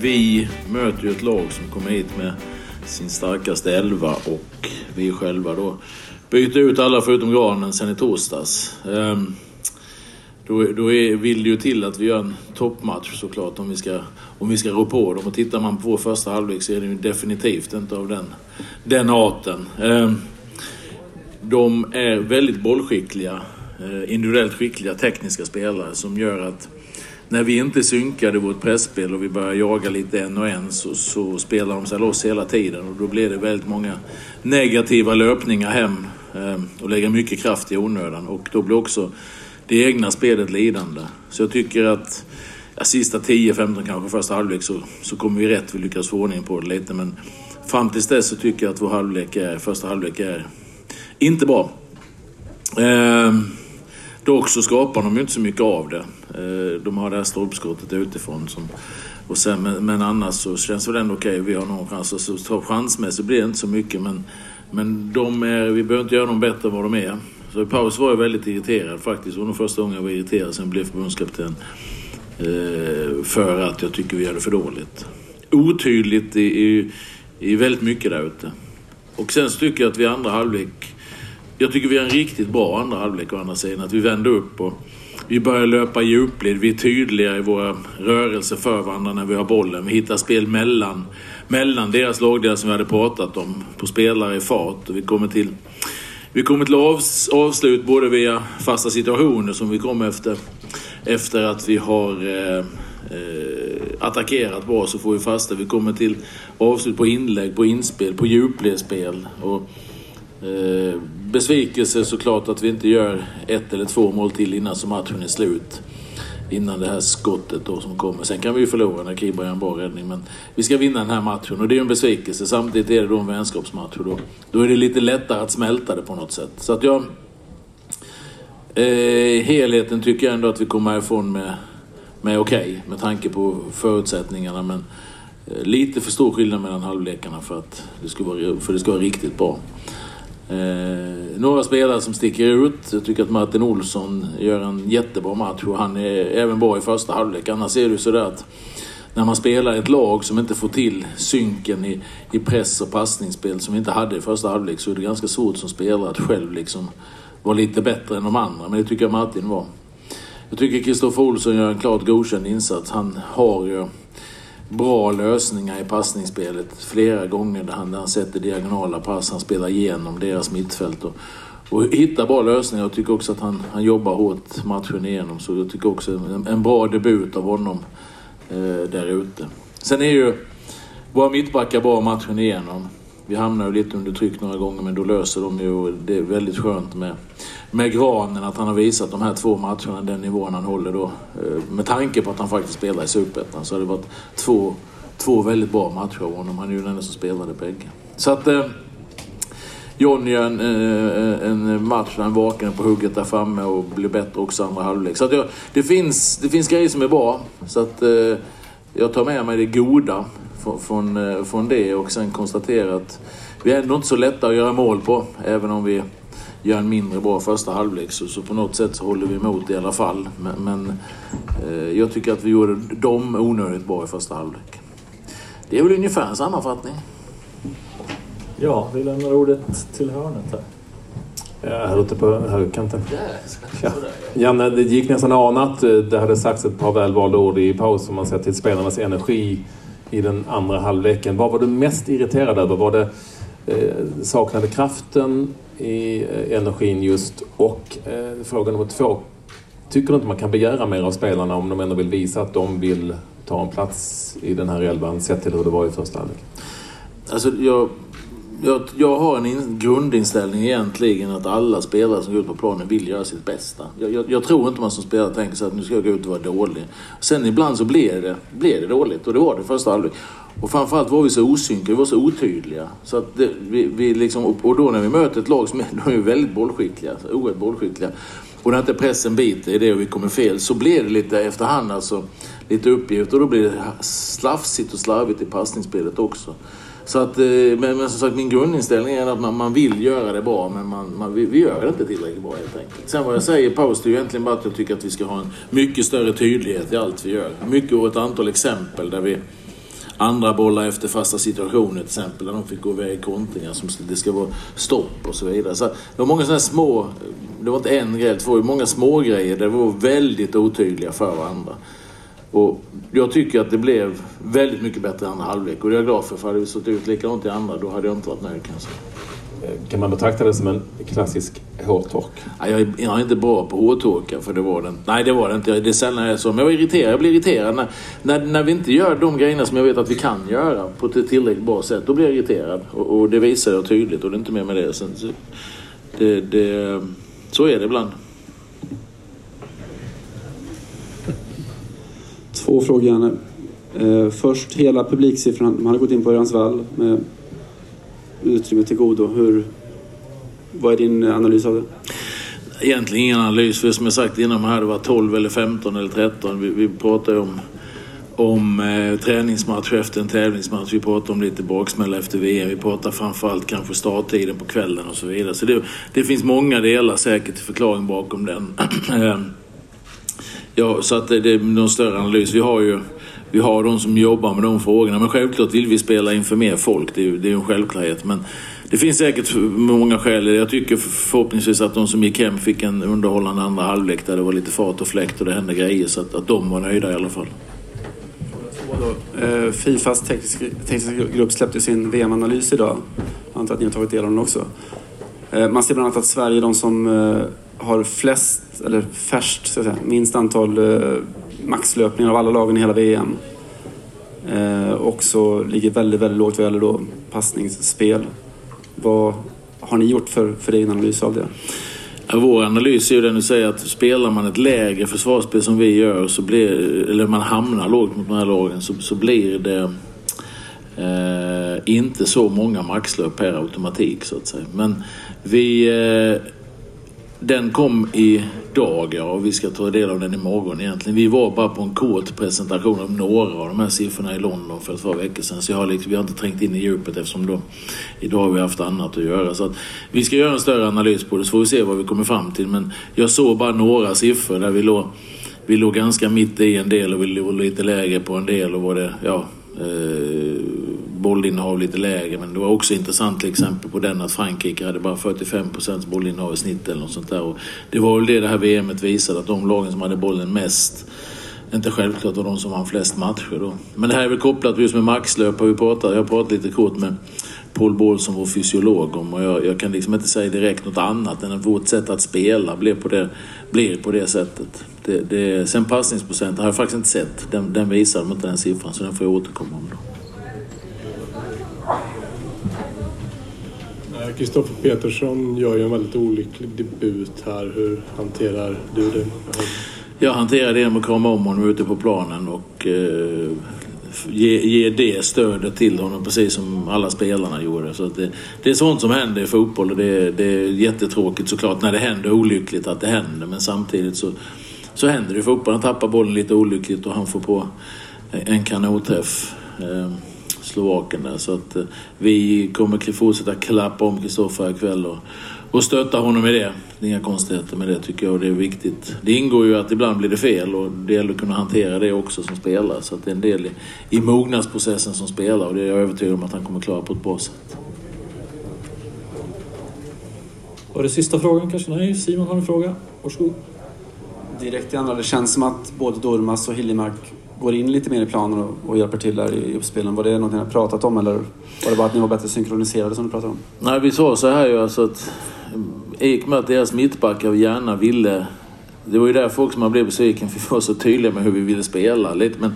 Vi möter ju ett lag som kommer hit med sin starkaste elva och vi själva då byter ut alla förutom Granen sen i torsdags. Ehm, då, då är, vill det ju till att vi gör en toppmatch såklart om vi ska, om vi ska rå på dem. Och tittar man på vår första halvlek så är det ju definitivt inte av den, den arten. Ehm, de är väldigt bollskickliga, eh, individuellt skickliga tekniska spelare som gör att när vi inte synkade vårt pressspel och vi började jaga lite en och en så, så spelade de sig loss hela tiden och då blev det väldigt många negativa löpningar hem ehm, och lägger mycket kraft i onödan och då blir också det egna spelet lidande. Så jag tycker att ja, sista 10-15 kanske första halvlek så, så kommer vi rätt. Vi lyckas få ordning på det lite men fram tills dess så tycker jag att vår halvlek är, första halvlek är inte bra. Eh, dock så skapar de ju inte så mycket av det. Eh, de har det här stolpskottet utifrån. Som, och sen, men, men annars så känns det väl ändå okej. Vi har någon chans. Så, så chansmässigt blir det inte så mycket. Men, men de är, vi behöver inte göra dem bättre än vad de är. Så i paus var jag väldigt irriterad faktiskt. Det var nog första gången jag var irriterad sen jag blev förbundskapten. Eh, för att jag tycker vi gör det för dåligt. Otydligt i, i, i väldigt mycket där ute. Och sen så tycker jag att vi i andra halvlek jag tycker vi har en riktigt bra andra halvlek å andra sidan. Att vi vänder upp och vi börjar löpa i djupled. Vi är tydliga i våra rörelser för varandra när vi har bollen. Vi hittar spel mellan, mellan deras lagdelar som vi hade pratat om. På spelare i fart. Och vi kommer till, vi kommer till avs, avslut både via fasta situationer som vi kommer efter, efter att vi har eh, eh, attackerat bra så får vi fasta. Vi kommer till avslut på inlägg, på inspel, på djupledsspel. Och, Eh, besvikelse såklart att vi inte gör ett eller två mål till innan så matchen är slut. Innan det här skottet då som kommer. Sen kan vi ju förlora när Kiba gör en bra räddning. Men vi ska vinna den här matchen och det är ju en besvikelse. Samtidigt är det då en vänskapsmatch och då, då är det lite lättare att smälta det på något sätt. Så att jag... Eh, helheten tycker jag ändå att vi kommer härifrån med, med okej. Okay, med tanke på förutsättningarna. Men eh, lite för stor skillnad mellan halvlekarna för att det ska vara, för det ska vara riktigt bra. Eh, några spelare som sticker ut. Jag tycker att Martin Olsson gör en jättebra match och han är även bra i första halvlek. Annars är det ju sådär att när man spelar i ett lag som inte får till synken i, i press och passningsspel som vi inte hade i första halvlek så är det ganska svårt som spelare att själv liksom vara lite bättre än de andra. Men det tycker jag Martin var. Jag tycker Kristoffer Olsson gör en klart godkänd insats. Han har ju bra lösningar i passningsspelet flera gånger där han, där han sätter diagonala pass, han spelar igenom deras mittfält och, och hittar bra lösningar. Jag tycker också att han, han jobbar hårt matchen igenom så jag tycker också en, en bra debut av honom eh, där ute. Sen är ju våra mittbackar bra matchen igenom. Vi hamnar ju lite under tryck några gånger men då löser de ju det är väldigt skönt med, med Granen att han har visat de här två matcherna den nivån han håller då. Eh, med tanke på att han faktiskt spelar i Superettan så har det varit två, två väldigt bra matcher av honom. Han är ju den enda som spelade bägge. Så att eh, Johnny gör en, eh, en match där han vaknar på hugget där framme och blir bättre också andra halvlek. Så att jag, det, finns, det finns grejer som är bra. Så att eh, jag tar med mig det goda från, från, eh, från det och sen konstaterar att vi är ändå inte så lätta att göra mål på. Även om vi gör en mindre bra första halvlek så, så på något sätt så håller vi emot i alla fall. Men, men eh, jag tycker att vi gjorde dem onödigt bra i första halvlek. Det är väl ungefär en sammanfattning. Ja, vi lämnar ordet till hörnet här. Jag här ute på högerkanten. Ja. Janne, det gick nästan anat. Det hade sagts ett par välvalda ord i paus om man ser till spelarnas energi i den andra halvleken. Vad var du mest irriterad över? Var det eh, saknade kraften i eh, energin just? Och eh, fråga nummer två. Tycker du inte man kan begära mer av spelarna om de ändå vill visa att de vill ta en plats i den här elvan sett till hur det var i första halvlek? Alltså, jag jag, jag har en in, grundinställning egentligen att alla spelare som går ut på planen vill göra sitt bästa. Jag, jag, jag tror inte man som spelare tänker sig att nu ska jag gå ut och vara dålig. Sen ibland så blir det, blir det dåligt och det var det första halvlek. Och framförallt var vi så osynka, vi var så otydliga. Så att det, vi, vi liksom, och då när vi möter ett lag som är, de är väldigt bollskickliga, oerhört bollskickliga. Och när inte pressen biter i det och vi kommer fel så blir det lite efterhand alltså lite uppgift och då blir det slafsigt och slarvigt i passningsspelet också. Så att, eh, men, men som sagt min grundinställning är att man, man vill göra det bra men man, man, vi, vi gör det inte tillräckligt bra helt enkelt. Sen vad jag säger i paus det är ju egentligen bara att jag tycker att vi ska ha en mycket större tydlighet i allt vi gör. Mycket och ett antal exempel där vi andra bollar efter fasta situationer till exempel där de fick gå iväg i kontringar som det ska vara stopp och så vidare. Så det var många sådana små, det var inte en grej, det var många små grejer där vi var väldigt otydliga för varandra. Och jag tycker att det blev väldigt mycket bättre i andra halvlek och det är jag glad för. För hade vi stått ut likadant i andra då hade jag inte varit nöjd kanske. Kan man betrakta det som en klassisk hårtork? Nej, jag, är, jag är inte bra på hårtorkar för det var det inte. Nej, det var det inte. Det är sällan jag är så. Men jag var irriterad. Jag blir irriterad när, när, när vi inte gör de grejerna som jag vet att vi kan göra på ett tillräckligt bra sätt. Då blir jag irriterad. Och, och det visar jag tydligt och det är inte mer med det. Sen, så, det, det, så är det ibland. Två frågor Janne. Eh, först hela publiksiffran. Man hade gått in på Örjansvall med utrymme till godo. Hur, vad är din eh, analys av det? Egentligen ingen analys. För som jag sagt innan, man hade varit 12 eller 15 eller 13. Vi, vi pratar ju om, om eh, träningsmatch efter en tävlingsmatch. Vi pratar om lite baksmälla efter VM. Vi pratar framförallt kanske starttiden på kvällen och så vidare. Så det, det finns många delar säkert till förklaring bakom den. Ehm, ja, så att det, det är någon större analys. Vi har ju vi har de som jobbar med de frågorna. Men självklart vill vi spela inför mer folk. Det är ju det är en självklarhet. Men det finns säkert många skäl. Jag tycker förhoppningsvis att de som gick hem fick en underhållande andra halvlek där det var lite fart och fläkt och det hände grejer. Så att, att de var nöjda i alla fall. Eh, Fifas tekniska, tekniska grupp släppte sin VM-analys idag. Jag antar att ni har tagit del av den också. Eh, man ser bland annat att Sverige är de som eh, har flest, eller färst, ska säga, minst antal eh, maxlöpningar av alla lagen i hela VM. Eh, också ligger väldigt, väldigt lågt vad gäller då passningsspel. Vad har ni gjort för, för egen analys av det? Ja, vår analys är ju den du säger att spelar man ett lägre försvarsspel som vi gör, så blir, eller man hamnar lågt mot de här lagen, så, så blir det eh, inte så många maxlöp per automatik så att säga. Men vi eh, den kom idag ja, och vi ska ta del av den imorgon egentligen. Vi var bara på en kort presentation av några av de här siffrorna i London för ett par veckor sedan. Så jag har liksom, vi har inte trängt in i djupet eftersom då, idag har vi haft annat att göra. Så att vi ska göra en större analys på det så får vi se vad vi kommer fram till. Men jag såg bara några siffror där vi låg, vi låg ganska mitt i en del och vi låg lite lägre på en del och var det, ja, eh, bollinnehav lite lägre. Men det var också intressant till exempel på den att Frankrike hade bara 45 procents bollinnehav i snitt eller något sånt där. Och det var väl det det här VMet visade, att de lagen som hade bollen mest inte självklart var de som vann flest matcher då. Men det här är väl kopplat just med maxlöp. Vi pratat, jag har pratat lite kort med Paul Ball som vår fysiolog om och jag, jag, kan liksom inte säga direkt något annat än att vårt sätt att spela blir på det, blir på det sättet. Det, det, sen passningsprocenten har jag faktiskt inte sett. Den, den visar de inte den siffran så den får jag återkomma om då. Kristoffer Petersson gör ju en väldigt olycklig debut här. Hur hanterar du det? Jag hanterar det genom att krama om honom ute på planen och eh, ge, ge det stödet till honom precis som alla spelarna gjorde. Så det, det, är sånt som händer i fotboll och det, det, är jättetråkigt såklart när det händer olyckligt att det händer. Men samtidigt så, så händer det i fotboll. Han tappar bollen lite olyckligt och han får på en kanonträff. Eh, Slovaken där. Så att eh, vi kommer fortsätta klappa om Kristoffer ikväll och, och stötta honom i det. Det är inga konstigheter med det tycker jag och det är viktigt. Det ingår ju att ibland blir det fel och det gäller att kunna hantera det också som spelare. Så att det är en del i, i mognadsprocessen som spelare och det är jag övertygad om att han kommer klara på ett bra sätt. Var det sista frågan kanske? Nej, Simon har en fråga. Varsågod. Direkt i andra, det känns som att både Dormas och Hiljemark går in lite mer i planen och, och hjälper till där i uppspelen. Var det någonting ni har pratat om eller var det bara att ni var bättre synkroniserade som du pratade om? Nej, vi sa så här ju alltså att i och med att deras mittbackar gärna ville... Det var ju därför också man blev besviken för vi var så tydliga med hur vi ville spela lite. Men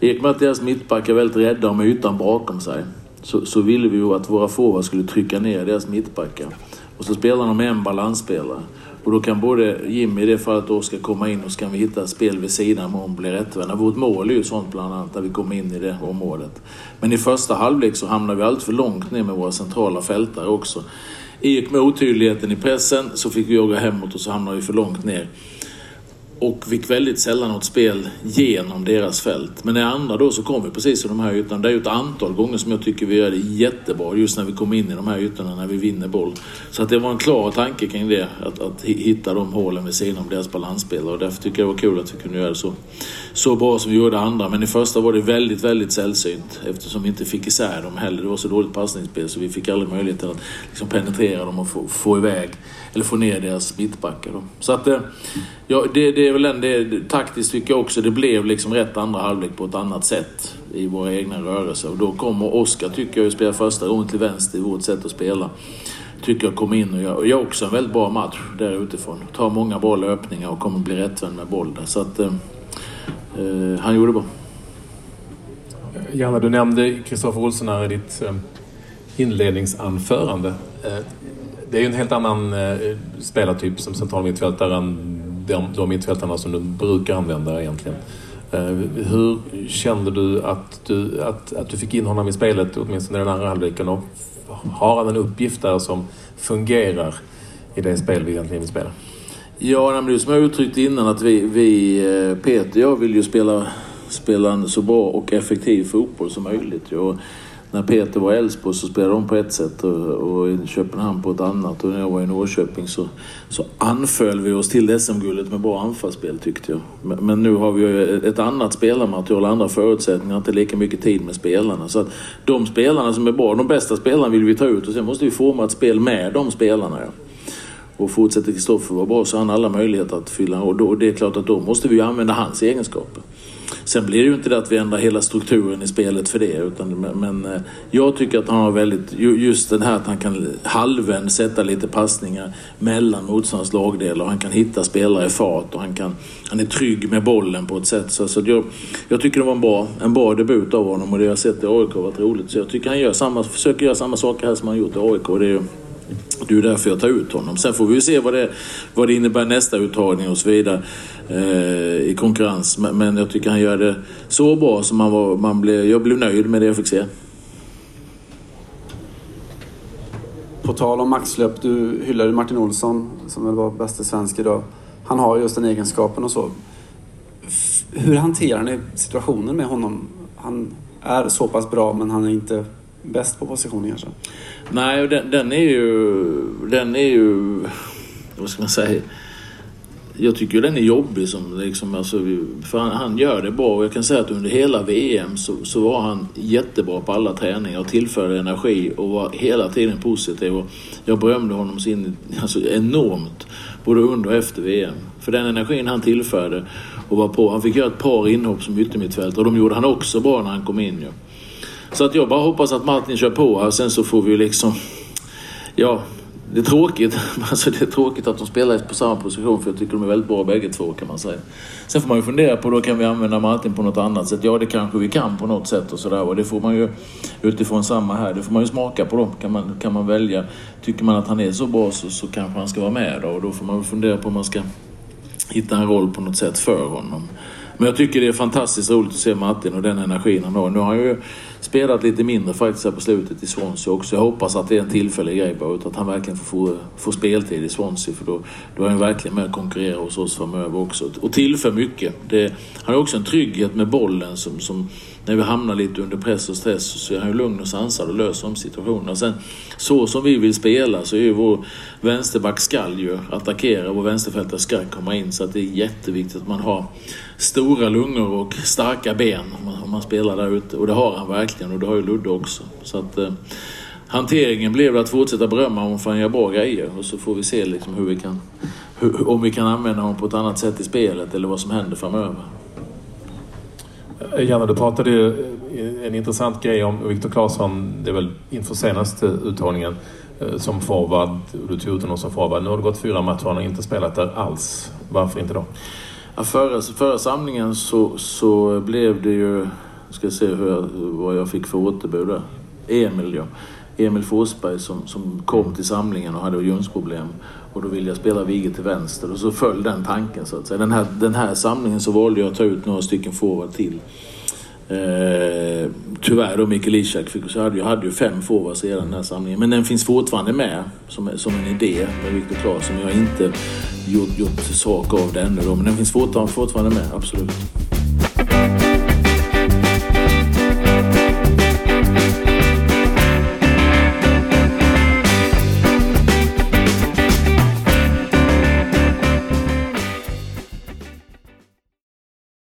i och med att deras mittbackar är väldigt rädda om ytan bakom sig så, så ville vi ju att våra forwards skulle trycka ner deras mittbackar. Och så spelade de med en balansspelare. Och då kan både Jimmy i det fallet då ska komma in och så kan vi hitta spel vid sidan om blir rättvända. Vårt mål är ju sånt bland annat när vi kommer in i det området. Men i första halvlek så hamnar vi allt för långt ner med våra centrala fältare också. I och med otydligheten i pressen så fick vi jogga hemåt och så hamnade vi för långt ner och fick väldigt sällan något spel genom deras fält. Men i andra då så kom vi precis i de här ytorna. Det är ju ett antal gånger som jag tycker vi gör det jättebra just när vi kommer in i de här ytorna när vi vinner boll. Så att det var en klar tanke kring det, att, att hitta de hålen vid sidan om deras balansspelare och därför tycker jag det var kul att vi kunde göra det så, så bra som vi gjorde andra. Men i första var det väldigt, väldigt sällsynt eftersom vi inte fick isär dem heller. Det var så dåligt passningsspel så vi fick aldrig möjlighet att liksom penetrera dem och få, få iväg eller få ner deras mittbackar. Då. Så att, eh, ja, det, det är väl en, det, taktiskt tycker jag också det blev liksom rätt andra halvlek på ett annat sätt i våra egna rörelser. Och då kommer Oskar, tycker jag, spela första gången till vänster i vårt sätt att spela. Tycker jag kommer in och gör, och gör också en väldigt bra match där utifrån. Tar många bra löpningar och kommer bli rättvänd med boll där. Så att eh, eh, han gjorde bra. Janne, du nämnde Kristoffer Olsson här i ditt eh, inledningsanförande. Det är ju en helt annan eh, spelartyp som central mittfältare än de, de mittfältarna som du brukar använda egentligen. Eh, hur kände du att, du att, att du fick in honom i spelet, åtminstone i den andra halvleken? Och har han en uppgift där som fungerar i det spel vi egentligen vill spela? Ja, men det är som jag uttryckt innan att vi, vi eh, Peter och jag vill ju spela, spela en så bra och effektiv fotboll som möjligt. Och när Peter var i Elfsborg så spelade de på ett sätt och, och i Köpenhamn på ett annat. Och när jag var i Norrköping så, så anföll vi oss till SM-guldet med bra anfallsspel tyckte jag. Men, men, nu har vi ju ett annat spelarmaterial, andra förutsättningar, inte lika mycket tid med spelarna. Så att de spelarna som är bra, de bästa spelarna vill vi ta ut och sen måste vi forma ett spel med de spelarna. Ja. Och fortsätter Kristoffer vara bra så har han alla möjligheter att fylla och då, det är klart att då måste vi använda hans egenskaper. Sen blir det ju inte det att vi ändrar hela strukturen i spelet för det. Utan, men eh, jag tycker att han har väldigt, just den här att han kan halven sätta lite passningar mellan motståndarens lagdelar han kan hitta spelare i fart och han, kan, han är trygg med bollen på ett sätt. Så, så jag, jag tycker det var en bra, en bra debut av honom och det jag har sett i AIK har varit roligt. Så jag tycker han gör samma, försöker göra samma saker här som han gjort i AIK. Och det är, det är därför jag tar ut honom. Sen får vi se vad det, vad det innebär nästa uttagning och så vidare eh, i konkurrens. Men jag tycker han gör det så bra som man var, man blev, jag blev nöjd med det jag fick se. På tal om maxlöp, du hyllade Martin Olsson som väl var bästa svensk idag. Han har just den egenskapen och så. Hur hanterar ni situationen med honom? Han är så pass bra men han är inte bäst på positionen kanske? Nej, den, den, är ju... Den är ju... Vad ska man säga? Jag tycker den är jobbig. Som liksom, alltså, för han, han, gör det bra. Och jag kan säga att under hela VM så, så var han jättebra på alla träningar och tillförde energi och var hela tiden positiv. Och jag berömde honom sin, alltså, enormt, både under och efter VM. För den energin han tillförde och var på. Han fick göra ett par inhopp som yttermittfältare och de gjorde han också bra när han kom in. Ja. Så att jag bara hoppas att Martin kör på här. Sen så får vi liksom... Ja, det är tråkigt. Alltså det är tråkigt att de spelar på samma position för jag tycker de är väldigt bra bägge två kan man säga. Sen får man ju fundera på då kan vi använda Martin på något annat sätt. Ja det kanske vi kan på något sätt och sådär och det får man ju utifrån samma här. Det får man ju smaka på då. Kan man, kan man välja. Tycker man att han är så bra så, så kanske han ska vara med då och då får man ju fundera på om man ska hitta en roll på något sätt för honom. Men jag tycker det är fantastiskt roligt att se Martin och den energin han har. Nu har han ju spelat lite mindre faktiskt här på slutet i Swansea också. Jag hoppas att det är en tillfällig grej bara, att han verkligen får, får speltid i Swansea för då, då är han verkligen med och konkurrerar hos oss framöver också. Och tillför mycket. Det, han har också en trygghet med bollen som, som när vi hamnar lite under press och stress så är han ju lugn och sansad och löser de situationerna. Sen så som vi vill spela så är ju vår vänsterback skall ju attackera, vår vänsterfältare ska komma in så att det är jätteviktigt att man har stora lungor och starka ben om man, om man spelar där ute. Och det har han verkligen och det har ju Ludde också. Så att, eh, hanteringen blev att fortsätta berömma honom för han gör bra grejer och så får vi se liksom hur vi kan, hur, om vi kan använda honom på ett annat sätt i spelet eller vad som händer framöver. Eh, Janne, du pratade ju eh, en intressant grej om Viktor Claesson, det är väl inför senaste uttagningen eh, som forward. Du tog ut honom som forward. Nu har det gått fyra matcher och han har inte spelat där alls. Varför inte då? Ja, förra, förra samlingen så, så blev det ju... Jag ska se hur jag, vad jag fick för återbud där. Emil ja. Emil Forsberg som, som kom till samlingen och hade ljumskproblem och då ville jag spela Wige till vänster och så föll den tanken så att säga. Den här, den här samlingen så valde jag att ta ut några stycken forward till. Eh, tyvärr då Mikael Ishak, fick, jag hade, jag hade ju fem forwards i den här samlingen. Men den finns fortfarande med som, som en idé med Viktor Claesson. Jag har inte gjort, gjort sak av den ännu då, men den finns fortfarande, fortfarande med, absolut.